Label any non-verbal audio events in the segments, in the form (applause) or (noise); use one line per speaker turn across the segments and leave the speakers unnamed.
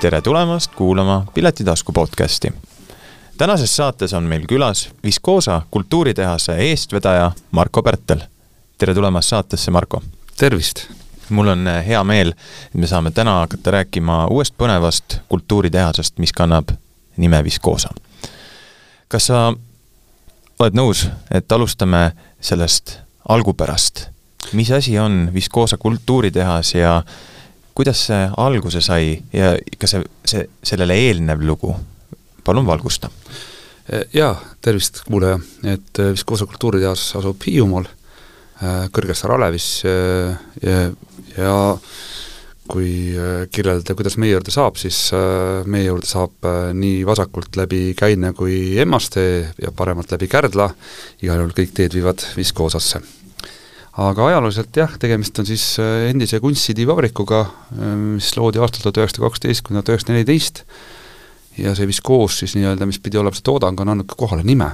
tere tulemast kuulama Piletitasku podcasti. tänases saates on meil külas Viskoosa kultuuritehase eestvedaja Marko Pärtel. tere tulemast saatesse, Marko!
tervist!
mul on eh, hea meel, et me saame täna hakata rääkima uuest põnevast kultuuritehasest, mis kannab nime Viskoosa. kas sa oled nõus, et alustame sellest algupärast? mis asi on Viskoosa kultuuritehas ja kuidas see alguse sai ja kas see, see, sellele eelnev lugu, palun valgusta.
jaa, tervist kuulaja, et Viskoosa kultuuritehas asub Hiiumaal, Kõrgessaare alevis ja, ja kui kirjeldada, kuidas meie juurde saab, siis meie juurde saab nii vasakult läbi Käine kui Emmastee ja paremalt läbi Kärdla, igal juhul kõik teed viivad Viskoosasse aga ajalooliselt jah, tegemist on siis äh, endise kunstisidivabrikuga, äh, mis loodi aastal tuhat üheksasada kaksteist kuni tuhat üheksasada neliteist ja see viskoos siis nii-öelda, mis pidi olema see toodang, on andnud ka kohale nime.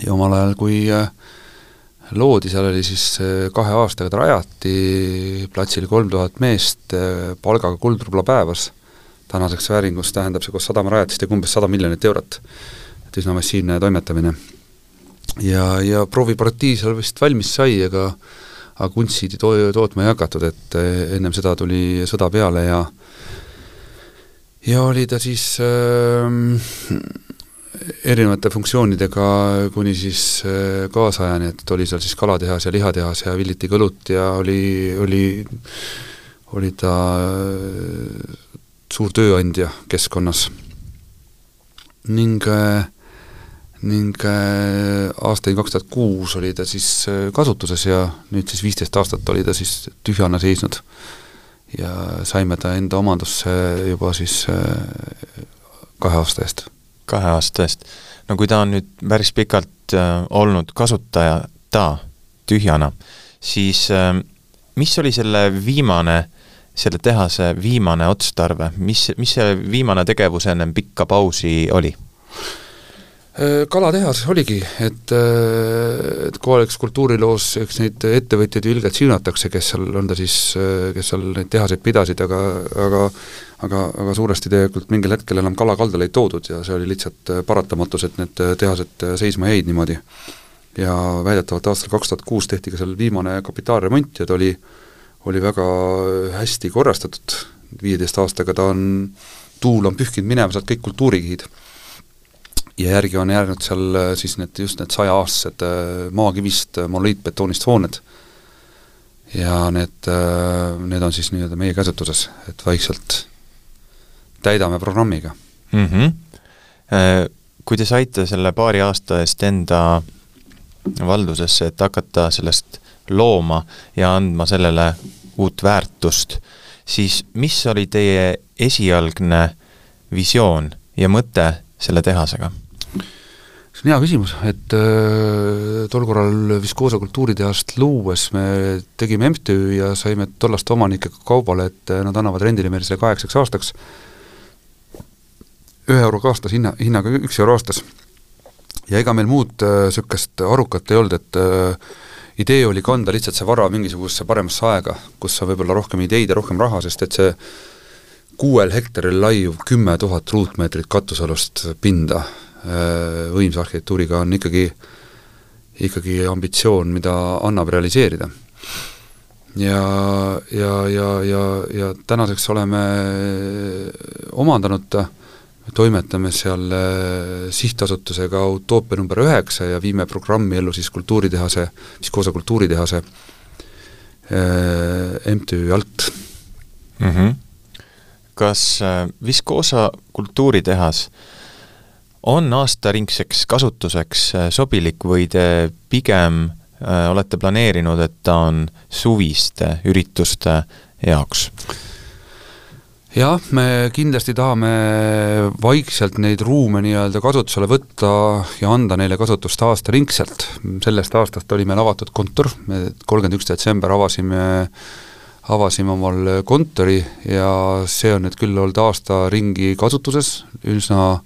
ja omal ajal, kui äh, loodi, seal oli siis kahe aastaga ta rajati, platsil kolm tuhat meest, palgaga kuldrubla päevas, tänaseks vääringus tähendab see koos sadamarajatistega umbes sada miljonit eurot. et üsna massiivne toimetamine ja, ja proovipartii seal vist valmis sai, aga aga kunstisiidi to-, tootma ei hakatud, et eh, ennem seda tuli sõda peale ja ja oli ta siis äh, erinevate funktsioonidega kuni siis äh, kaasajani, et oli seal siis kalatehas ja lihatehas ja villiti kõlut ja oli, oli, oli ta äh, suur tööandja keskkonnas. ning äh, ning äh, aastani kaks tuhat kuus oli ta siis äh, kasutuses ja nüüd siis viisteist aastat oli ta siis tühjana seisnud. ja saime ta enda omandusse juba siis äh, kahe aasta eest.
kahe aasta eest. no kui ta on nüüd päris pikalt olnud kasutajata tühjana, siis mis oli selle viimane, selle tehase viimane otstarve, mis, mis see viimane tegevus ennem pikka pausi oli?
Äh, kalatehas oligi, et, äh, et kohalikus kultuuriloos eks neid ettevõtjaid ju ilgelt siunatakse, kes seal, on ta siis, äh, kes seal neid tehaseid pidasid, aga aga aga, aga suuresti tegelikult mingil hetkel enam kala kaldale ei toodud ja see oli lihtsalt paratamatus, et need tehased seisma jäid niimoodi. ja väidetavalt aastal kaks tuhat kuus tehti ka seal viimane kapitaalremont ja ta oli, oli väga hästi korrastatud, viieteist aastaga ta on, tuul on pühkinud minema sealt kõik kultuurikihid ja järgi on jäänud seal äh, siis need, just need sajaaastased äh, maakivist äh, monoliitbetoonist hooned. ja need, need on siis nii-öelda meie käsutuses, et vaikselt täidame programmiga
mm. -hmm. Kui te saite selle paari aasta eest enda valdusesse, et hakata sellest looma ja andma sellele uut väärtust, siis mis oli teie esialgne visioon ja mõte selle tehasega?
See on hea küsimus, et äh, tol korral Viskoosa kultuuritehast luues me tegime MTÜ ja saime tollaste omanikega kaubale, et äh, nad annavad rendile meile selle kaheksaks aastaks ühe euroga aastas hinna, hinnaga üks euro aastas. ja ega meil muud niisugust äh, arukat ei olnud, et äh, idee oli kanda lihtsalt see vara mingisugusesse paremasse aega, kus on võib-olla rohkem ideid ja rohkem raha, sest et see kuuel hektaril laiuv kümme tuhat ruutmeetrit katusealust pinda Äh, võimsa arhitektuuriga on ikkagi, ikkagi ambitsioon, mida annab realiseerida. ja, ja, ja, ja, ja tänaseks oleme omandanud ta, toimetame seal äh, sihtasutusega Utoopia number üheksa ja viime programmi ellu siis kultuuritehase, Viskoosa kultuuritehase äh, MTÜ alt
mm. -hmm. kas Viskoosa kultuuritehas äh, on aastaringseks kasutuseks äh, sobilik või te pigem äh, olete planeerinud, et ta on suviste ürituste jaoks?
jah, me kindlasti tahame vaikselt neid ruume nii-öelda kasutusele võtta ja anda neile kasutust aastaringselt. sellest aastast oli meil avatud kontor, me kolmkümmend üks detsember avasime avasime omal kontori ja see on nüüd küll olnud aasta ringi kasutuses, üsna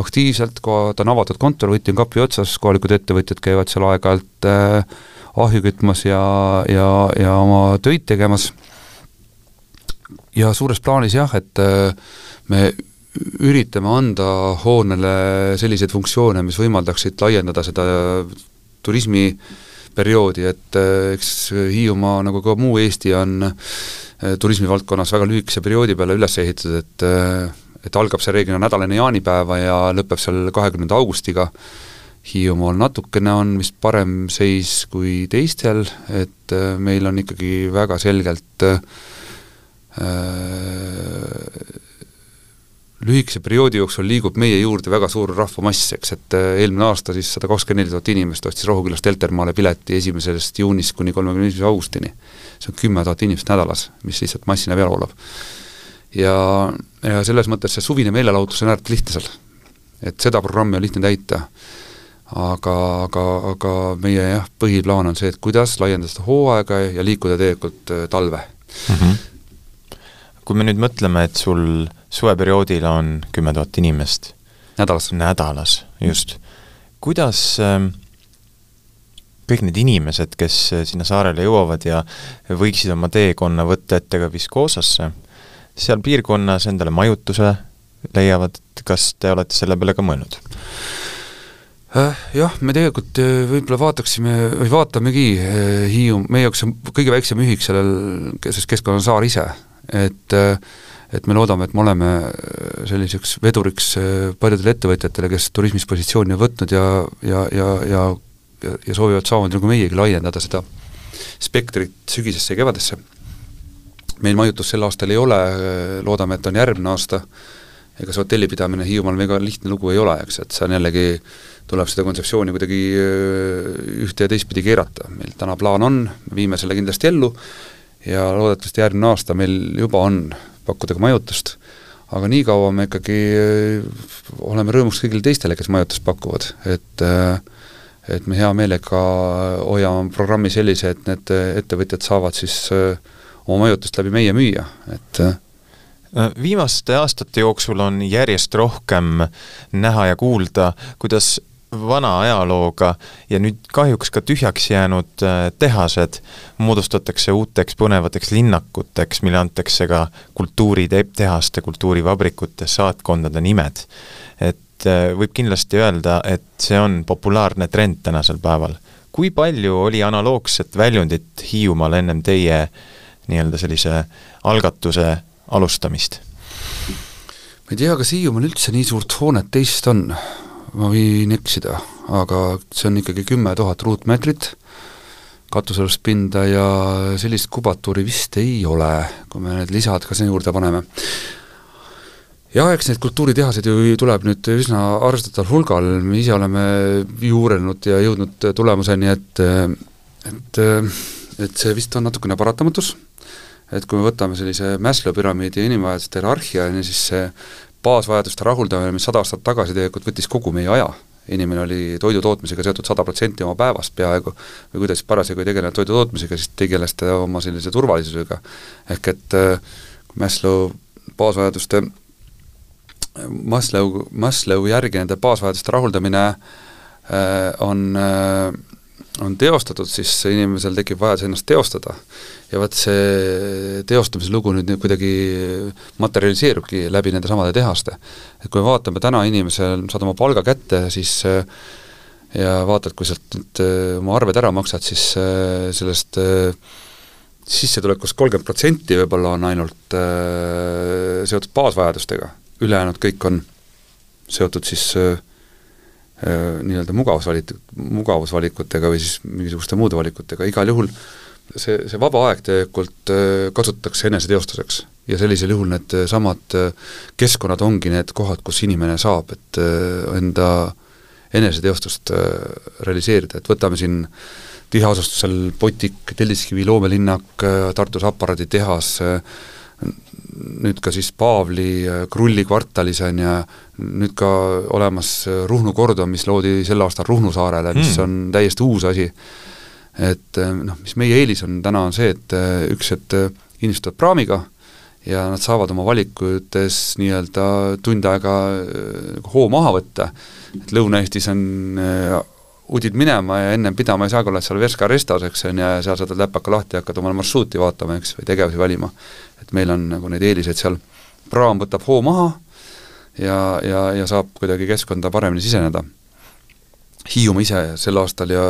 aktiivselt, ta on avatud kontor, võti on kapi otsas, kohalikud ettevõtjad käivad seal aeg-ajalt äh, ahju kütmas ja, ja, ja oma töid tegemas. Ja suures plaanis jah, et me üritame anda hoonele selliseid funktsioone, mis võimaldaksid laiendada seda turismiperioodi, et eks Hiiumaa, nagu ka muu Eesti, on turismivaldkonnas väga lühikese perioodi peale üles ehitatud, et et algab see reeglina nädal enne jaanipäeva ja lõpeb seal kahekümnenda augustiga, Hiiumaal natukene on vist parem seis kui teistel, et meil on ikkagi väga selgelt äh, lühikese perioodi jooksul liigub meie juurde väga suur rahvamass, eks, et äh, eelmine aasta siis sada kakskümmend neli tuhat inimest ostis Rohukülast Heltermaale pileti esimesest juunist kuni kolmekümne esimese augustini. see on kümme tuhat inimest nädalas, mis lihtsalt massina peale voolab. Ja, ja selles mõttes see suvine meelelahutus on ääretult lihtne seal. et seda programmi on lihtne täita. aga, aga, aga meie jah, põhiplaan on see, et kuidas laiendada seda hooaega ja liikuda tegelikult äh, talve mm. -hmm.
kui me nüüd mõtleme, et sul suveperioodil on kümme tuhat inimest.
nädalas.
nädalas, just. kuidas äh, kõik need inimesed, kes äh, sinna saarele jõuavad ja võiksid oma teekonna võtta ette ka Viskoosasse, seal piirkonnas endale majutuse leiavad, kas te olete selle peale ka mõelnud?
Äh, jah, me tegelikult äh, võib-olla vaataksime või vaatamegi Hiiu, meie jaoks on kõige väiksem ühik sellel, selles keskkonnas on saar ise, et äh, et me loodame, et me oleme äh, selliseks veduriks äh, paljudele ettevõtjatele, kes turismis positsiooni on võtnud ja, ja, ja ja, ja soovivad samamoodi nagu meiegi laiendada seda spektrit sügisesse ja kevadesse. Meil majutust sel aastal ei ole, loodame, et on järgmine aasta, ega see hotellipidamine Hiiumaal väga lihtne lugu ei ole, eks, et see on jällegi, tuleb seda kontseptsiooni kuidagi ühte ja teistpidi keerata, meil täna plaan on, me viime selle kindlasti ellu ja loodetavasti järgmine aasta meil juba on pakkuda ka majutust, aga niikaua me ikkagi oleme rõõmuks kõigile teistele, kes majutust pakuvad, et et me hea meelega hoiame programmi sellise, et need ettevõtjad saavad siis äh, oma majutust läbi meie müüa, et
viimaste aastate jooksul on järjest rohkem näha ja kuulda, kuidas vana ajalooga ja nüüd kahjuks ka tühjaks jäänud äh, tehased moodustatakse uuteks põnevateks linnakuteks, mille antakse ka kultuuritehaste, kultuurivabrikute, saatkondade nimed. et äh, võib kindlasti öelda, et see on populaarne trend tänasel päeval. kui palju oli analoogset väljundit Hiiumaal ennem teie nii-öelda sellise algatuse alustamist?
ma ei tea, kas Hiiumaal üldse nii suurt hoonet teist on ma võin eksida, aga see on ikkagi kümme tuhat ruutmeetrit katusealust pinda ja sellist kubatuuri vist ei ole, kui me need lisad ka sinna juurde paneme. jah, eks neid kultuuritehaseid ju tuleb nüüd üsna arvestataval hulgal, me ise oleme juurenud ja jõudnud tulemuseni, et et, et see vist on natukene paratamatus, et kui me võtame sellise Maslow püramiidi ja inimvajaduste hierarhia, siis see baasvajaduste rahuldamine, mis sada aastat tagasi tegelikult võttis kogu meie aja, inimene oli toidu tootmisega seotud sada protsenti oma päevast peaaegu, või kui ta siis parasjagu ei tegelenud toidu tootmisega, siis tegeles ta oma sellise turvalisusega. ehk et äh, Maslow baasvajaduste, Maslow, Maslow järgi nende baasvajaduste rahuldamine äh, on äh, on teostatud, siis inimesel tekib vajadus ennast teostada. ja vot see teostamise lugu nüüd, nüüd kuidagi materialiseerubki läbi nende samade tehaste. et kui me vaatame täna inimesel, saad oma palga kätte, siis ja vaatad, kui sealt nüüd äh, oma arved ära maksad, siis äh, sellest äh, sissetulekust kolmkümmend protsenti võib-olla on ainult seotud baasvajadustega, ülejäänud kõik on seotud siis äh, Äh, nii-öelda mugavusvalit-, mugavusvalikutega või siis mingisuguste muude valikutega, igal juhul see, see vaba aeg tegelikult äh, kasutatakse eneseteostuseks. Ja sellisel juhul needsamad äh, keskkonnad ongi need kohad, kus inimene saab, et enda eneseteostust realiseerida, et võtame siin tiheasustusel Potik, Telliskivi loomelinnak, Tartus aparaaditehas, nüüd ka siis Paavli Krulli kvartalis on ju, nüüd ka olemas Ruhnu kordon, mis loodi sel aastal Ruhnu saarele, mis mm. on täiesti uus asi. et noh, mis meie eelis on täna, on see, et üks, et inimesed tulevad praamiga ja nad saavad oma valikutes nii-öelda tund aega hoo maha võtta, et Lõuna-Eestis on udid minema ja ennem pidama ei saa, kui oled seal Verska restos, eks on ju, ja seal saad läpaka lahti ja hakkad omale marsruuti vaatama, eks, või tegevusi valima. Et meil on nagu neid eeliseid seal, praam võtab hoo maha ja, ja, ja saab kuidagi keskkonda paremini siseneda. Hiiumaa ise sel aastal ja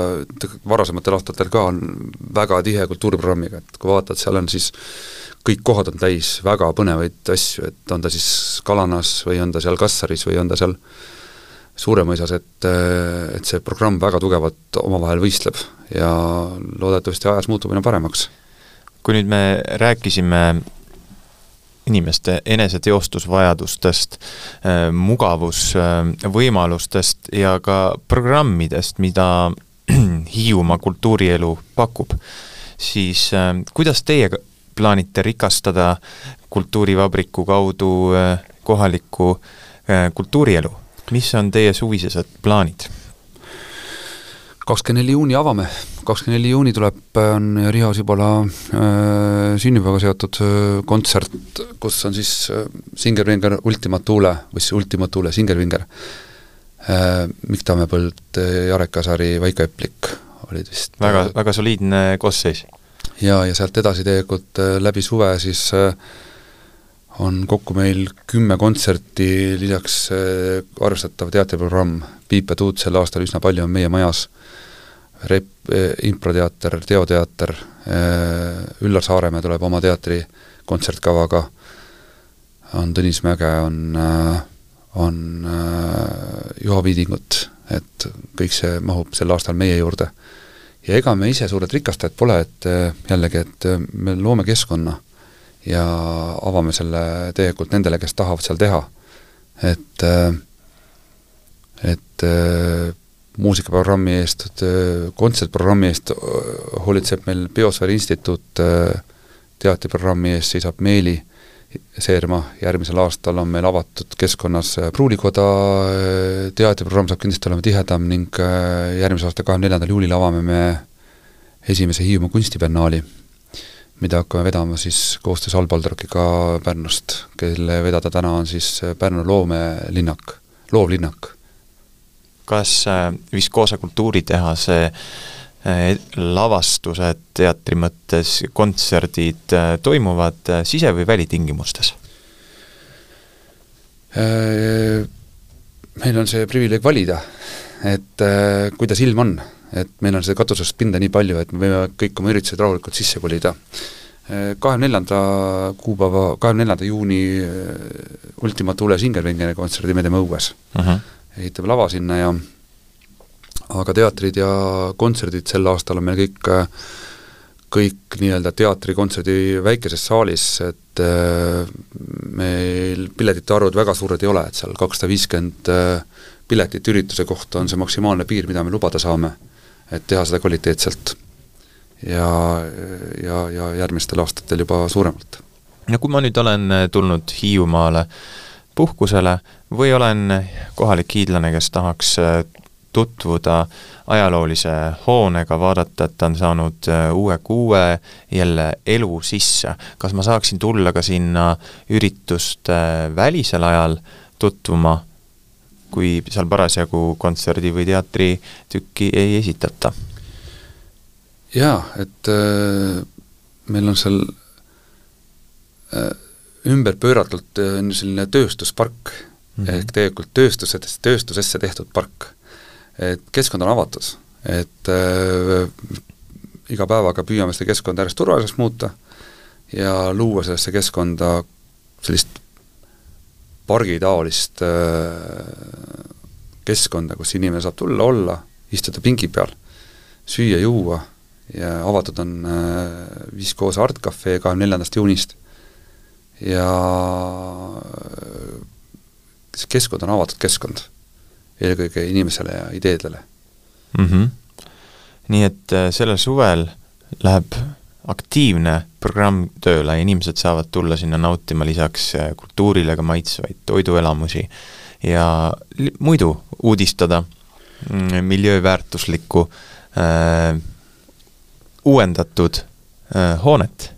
varasematel aastatel ka on väga tihe kultuuriprogrammiga, et kui vaatad, seal on siis kõik kohad on täis väga põnevaid asju, et on ta siis Kalanas või on ta seal Kassaris või on ta seal Suuremõisas, et, et see programm väga tugevalt omavahel võistleb ja loodetavasti ajas muutub aina paremaks.
Kui nüüd me rääkisime inimeste eneseteostusvajadustest, äh, mugavusvõimalustest ja ka programmidest, mida (clears throat) Hiiumaa kultuurielu pakub, siis äh, kuidas teie plaanite rikastada kultuurivabriku kaudu äh, kohalikku kultuurielu? mis on teie suvised plaanid?
Kakskümmend neli juuni avame, kakskümmend neli juuni tuleb, on Riho Sibula äh, sünnipäevaga seotud äh, kontsert, kus on siis äh, Singervinger Ultima Thule või siis Ultima Thule Singervinger äh,, Mikk Tammepõld, äh, Jarek Kasari, Vaiko Eplik olid vist
väga, väga soliidne koosseis.
ja, ja sealt edasi tegelikult äh, läbi suve siis äh, on kokku meil kümme kontserti, lisaks äh, arvestatav teatriprogramm, Piip ja Tuut sel aastal üsna palju on meie majas, Rep-, äh, improteater, teoteater, äh, Üllar Saaremäe tuleb oma teatri kontsertkavaga, on Tõnis Mäge, on, on Juha Viidingut, et kõik see mahub sel aastal meie juurde. ja ega me ise suured rikastajad pole, et jällegi, et me loome keskkonna ja avame selle tegelikult nendele, kes tahavad seal teha. et, äh, et äh, muusikaprogrammi eest, kontsertprogrammi eest äh, hoolitseb meil Biosfääri Instituut, teatriprogrammi eest seisab Meeli Seerma, järgmisel aastal on meil avatud keskkonnas Pruulikoda, teatriprogramm saab kindlasti olema tihedam ning järgmise aasta kahekümne neljandal juulil avame me esimese Hiiumaa kunstibiennaali mida hakkame vedama siis koostöös Allpaldorkiga Pärnust, kelle vedada täna on siis Pärnu loomelinnak, loovlinnak.
kas äh, Viskoosa kultuuritehase äh, lavastused teatri mõttes, kontserdid äh, toimuvad sise- või välitingimustes?
Meil on see privileeg valida, et kuidas ilm on et meil on seda katusest pinda nii palju, et me võime kõik oma üritused rahulikult sisse kolida. kahekümne neljanda kuupäeva, kahekümne neljanda juuni äh, Ultima Thule Singervingeni kontserdi me teeme õues uh. -huh. ehitame lava sinna ja aga teatrid ja kontserdid sel aastal on meil kõik kõik nii-öelda teatrikontserdi väikeses saalis, et äh, meil piletite arvud väga suured ei ole, et seal kakssada viiskümmend äh, piletit ürituse kohta on see maksimaalne piir, mida me lubada saame et teha seda kvaliteetselt. ja, ja, ja järgmistel aastatel juba suuremalt.
no kui ma nüüd olen tulnud Hiiumaale puhkusele või olen kohalik hiidlane, kes tahaks äh, tutvuda ajaloolise hoonega, vaadata, et ta on saanud äh, uue kuue jälle elu sisse. kas ma saaksin tulla ka sinna üritust välisel ajal tutvuma kui seal parasjagu kontserdi või teatritükki ei esitata?
jaa, et äh, meil on seal äh, ümber pööratult äh, selline tööstuspark mm, -hmm. ehk tegelikult tööstusest, tööstusesse tehtud park. et keskkond on avatud, et äh, iga päevaga püüame seda keskkonda järjest turvaliseks muuta ja luua sellesse keskkonda sellist pargitaolist äh, keskkonda, kus inimene saab tulla, olla, istuda pingi peal, süüa-juua ja avatud on äh, Viskoosa Art Cafe kahekümne neljandast juunist ja äh, see keskkond on avatud keskkond, eelkõige inimesele ja ideedele
mm. -hmm. nii et sellel suvel läheb aktiivne programm tööle, inimesed saavad tulla sinna nautima lisaks äh, kultuurile ka maitsvaid toiduelamusi ja muidu uudistada mm, miljööväärtuslikku äh, uuendatud äh, hoonet.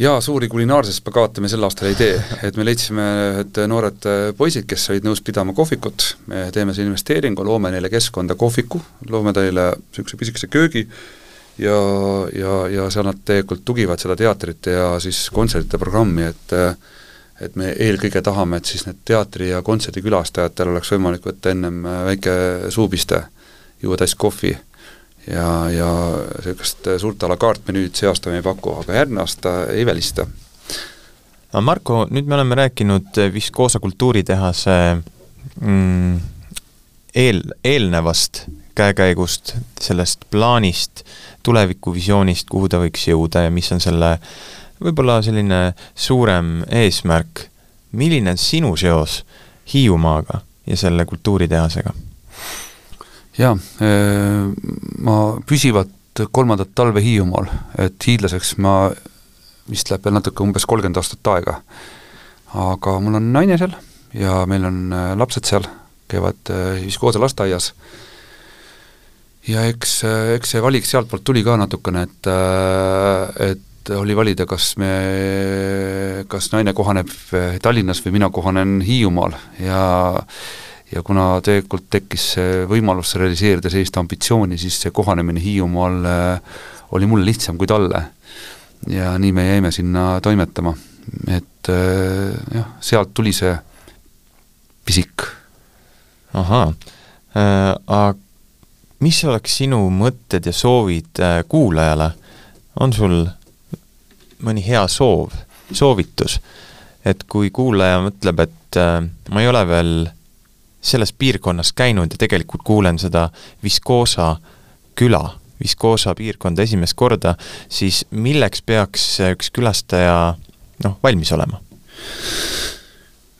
jaa, suuri kulinaarseid spagaate me sel aastal ei tee, et me leidsime, et noored poisid, kes olid nõus pidama kohvikut, me teeme selle investeeringu, loome neile keskkonda kohviku, loome neile niisuguse pisikese köögi ja, ja, ja seal nad tegelikult tugivad seda teatrite ja siis kontsertide programmi, et et me eelkõige tahame, et siis need teatri- ja kontserdikülastajatel oleks võimalik võtta ennem väike suupiste, juua tass kohvi ja, ja niisugust suurt a la carte menüüd see aasta me ei paku, aga järgmine aasta ei välista.
no Marko, nüüd me oleme rääkinud Viskoosa kultuuritehase mm, eel, eelnevast käekäigust, sellest plaanist, tulevikuvisioonist, kuhu ta võiks jõuda ja mis on selle võib-olla selline suurem eesmärk. milline on sinu seos Hiiumaaga ja selle kultuuritehasega?
jaa, ma püsivalt kolmandat talve Hiiumaal, et hiidlaseks ma vist läheb veel natuke, umbes kolmkümmend aastat aega. aga mul on naine seal ja meil on lapsed seal, käivad Viskoosa lasteaias ja eks, eks see valik sealtpoolt tuli ka natukene, et, et oli valida, kas me, kas naine kohaneb Tallinnas või mina kohanen Hiiumaal ja ja kuna tegelikult tekkis võimalus realiseerida sellist ambitsiooni, siis see kohanemine Hiiumaal oli mulle lihtsam kui talle. ja nii me jäime sinna toimetama, et jah, sealt tuli see pisik.
ahaa äh,, aga mis oleks sinu mõtted ja soovid äh, kuulajale, on sul mõni hea soov, soovitus, et kui kuulaja mõtleb, et äh, ma ei ole veel selles piirkonnas käinud ja tegelikult kuulen seda Viskoosa küla, Viskoosa piirkonda esimest korda, siis milleks peaks üks külastaja noh, valmis olema?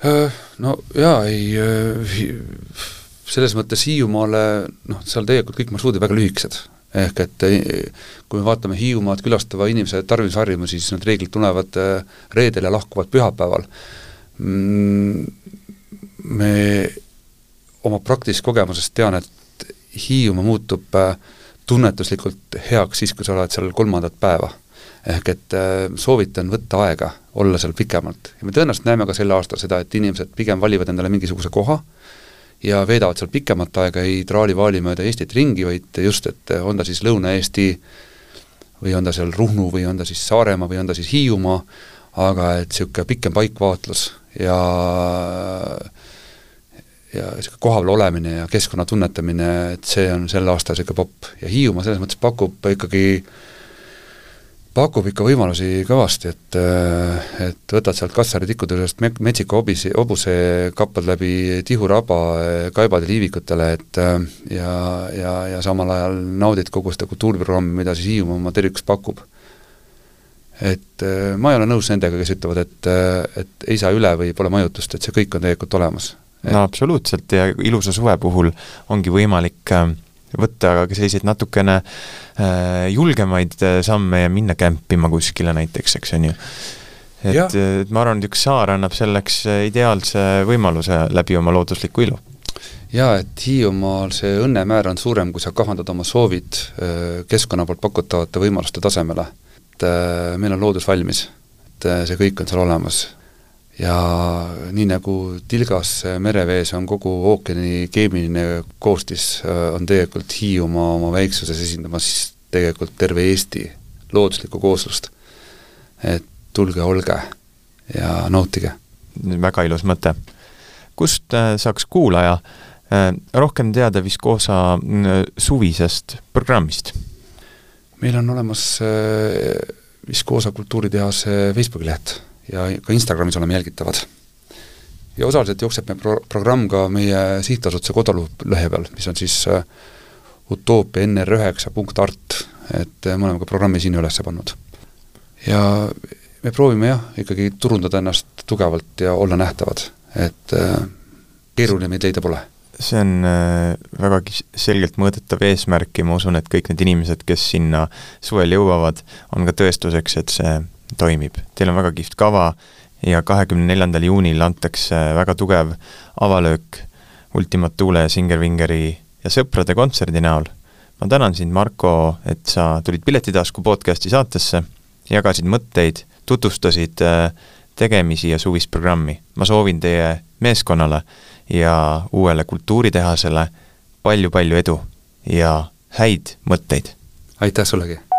Äh, no jaa, ei selles mõttes Hiiumaale noh, seal tegelikult kõik marsruudid väga lühikesed. ehk et kui me vaatame Hiiumaad külastava inimese tarbimisharjumusi, siis nad reeglid tulevad äh, reedel ja lahkuvad pühapäeval. Mm, me oma praktilisest kogemusest tean, et Hiiumaa muutub äh, tunnetuslikult heaks siis, kui sa oled seal kolmandat päeva. ehk et soovitan võtta aega, olla seal pikemalt ja me tõenäoliselt näeme ka sel aastal seda, et inimesed pigem valivad endale mingisuguse koha ja veedavad seal pikemat aega, ei traali-vaali mööda Eestit ringi, vaid just, et on ta siis Lõuna-Eesti või on ta seal Ruhnu või on ta siis Saaremaa või on ta siis Hiiumaa, aga et niisugune pikem paikvaatlus ja ja niisugune kohapeal olemine ja keskkonna tunnetamine, et see on sel aastal niisugune popp. Ja Hiiumaa selles mõttes pakub ikkagi, pakub ikka võimalusi kõvasti, et et võtad sealt Kassari tikutõusust Metsiku hobise, hobuse, kappad läbi Tihu raba kaibade liivikutele, et ja, ja, ja samal ajal naudid kogu seda kultuuriprogrammi, mida siis Hiiumaa oma tervikus pakub. et ma ei ole nõus nendega, kes ütlevad, et, et ei saa üle või pole majutust, et see kõik on tegelikult olemas
no absoluutselt ja ilusa suve puhul ongi võimalik äh, võtta ka selliseid natukene äh, julgemaid äh, samme ja minna kämpima kuskile näiteks, eks on ju. et, et ma arvan, et üks saar annab selleks ideaalse võimaluse läbi oma loodusliku ilu
jaa, et Hiiumaal see õnnemäär on suurem, kui sa kahandad oma soovid keskkonna poolt pakutavate võimaluste tasemele. et meil on loodus valmis, et see kõik on seal olemas ja nii nagu tilgas merevees on kogu ookeani keemiline koostis, äh, on tegelikult Hiiumaa oma väiksuses esindamas tegelikult terve Eesti looduslikku kooslust. et tulge, olge ja nautige.
väga ilus mõte. kust äh, saaks kuulaja äh, rohkem teada Viskoosa suvisest programmist?
meil on olemas Viskoosa kultuuritehase Facebooki leht ja ka Instagramis oleme jälgitavad. ja osaliselt jookseb meie pro-, programm ka meie sihtasutuse kodulehel peal, mis on siis uh, utoopia nr9 punkt art, et uh, me oleme ka programmi sinna üles pannud. ja me proovime jah, ikkagi turundada ennast tugevalt ja olla nähtavad, et uh, keeruline meid leida pole
see on äh, vägagi selgelt mõõdetav eesmärk ja ma usun, et kõik need inimesed, kes sinna suvel jõuavad, on ka tõestuseks, et see toimib. Teil on väga kihvt kava ja kahekümne neljandal juunil antakse väga tugev avalöök Ultimat Tuule ja Singer Vingeri ja sõprade kontserdi näol. ma tänan sind, Marko, et sa tulid Piletitasku podcasti saatesse jagasid mõtteid, tutvustasid äh, tegemisi ja suvist programmi. ma soovin teie meeskonnale ja uuele kultuuritehasele palju-palju edu ja häid mõtteid!
aitäh sullegi!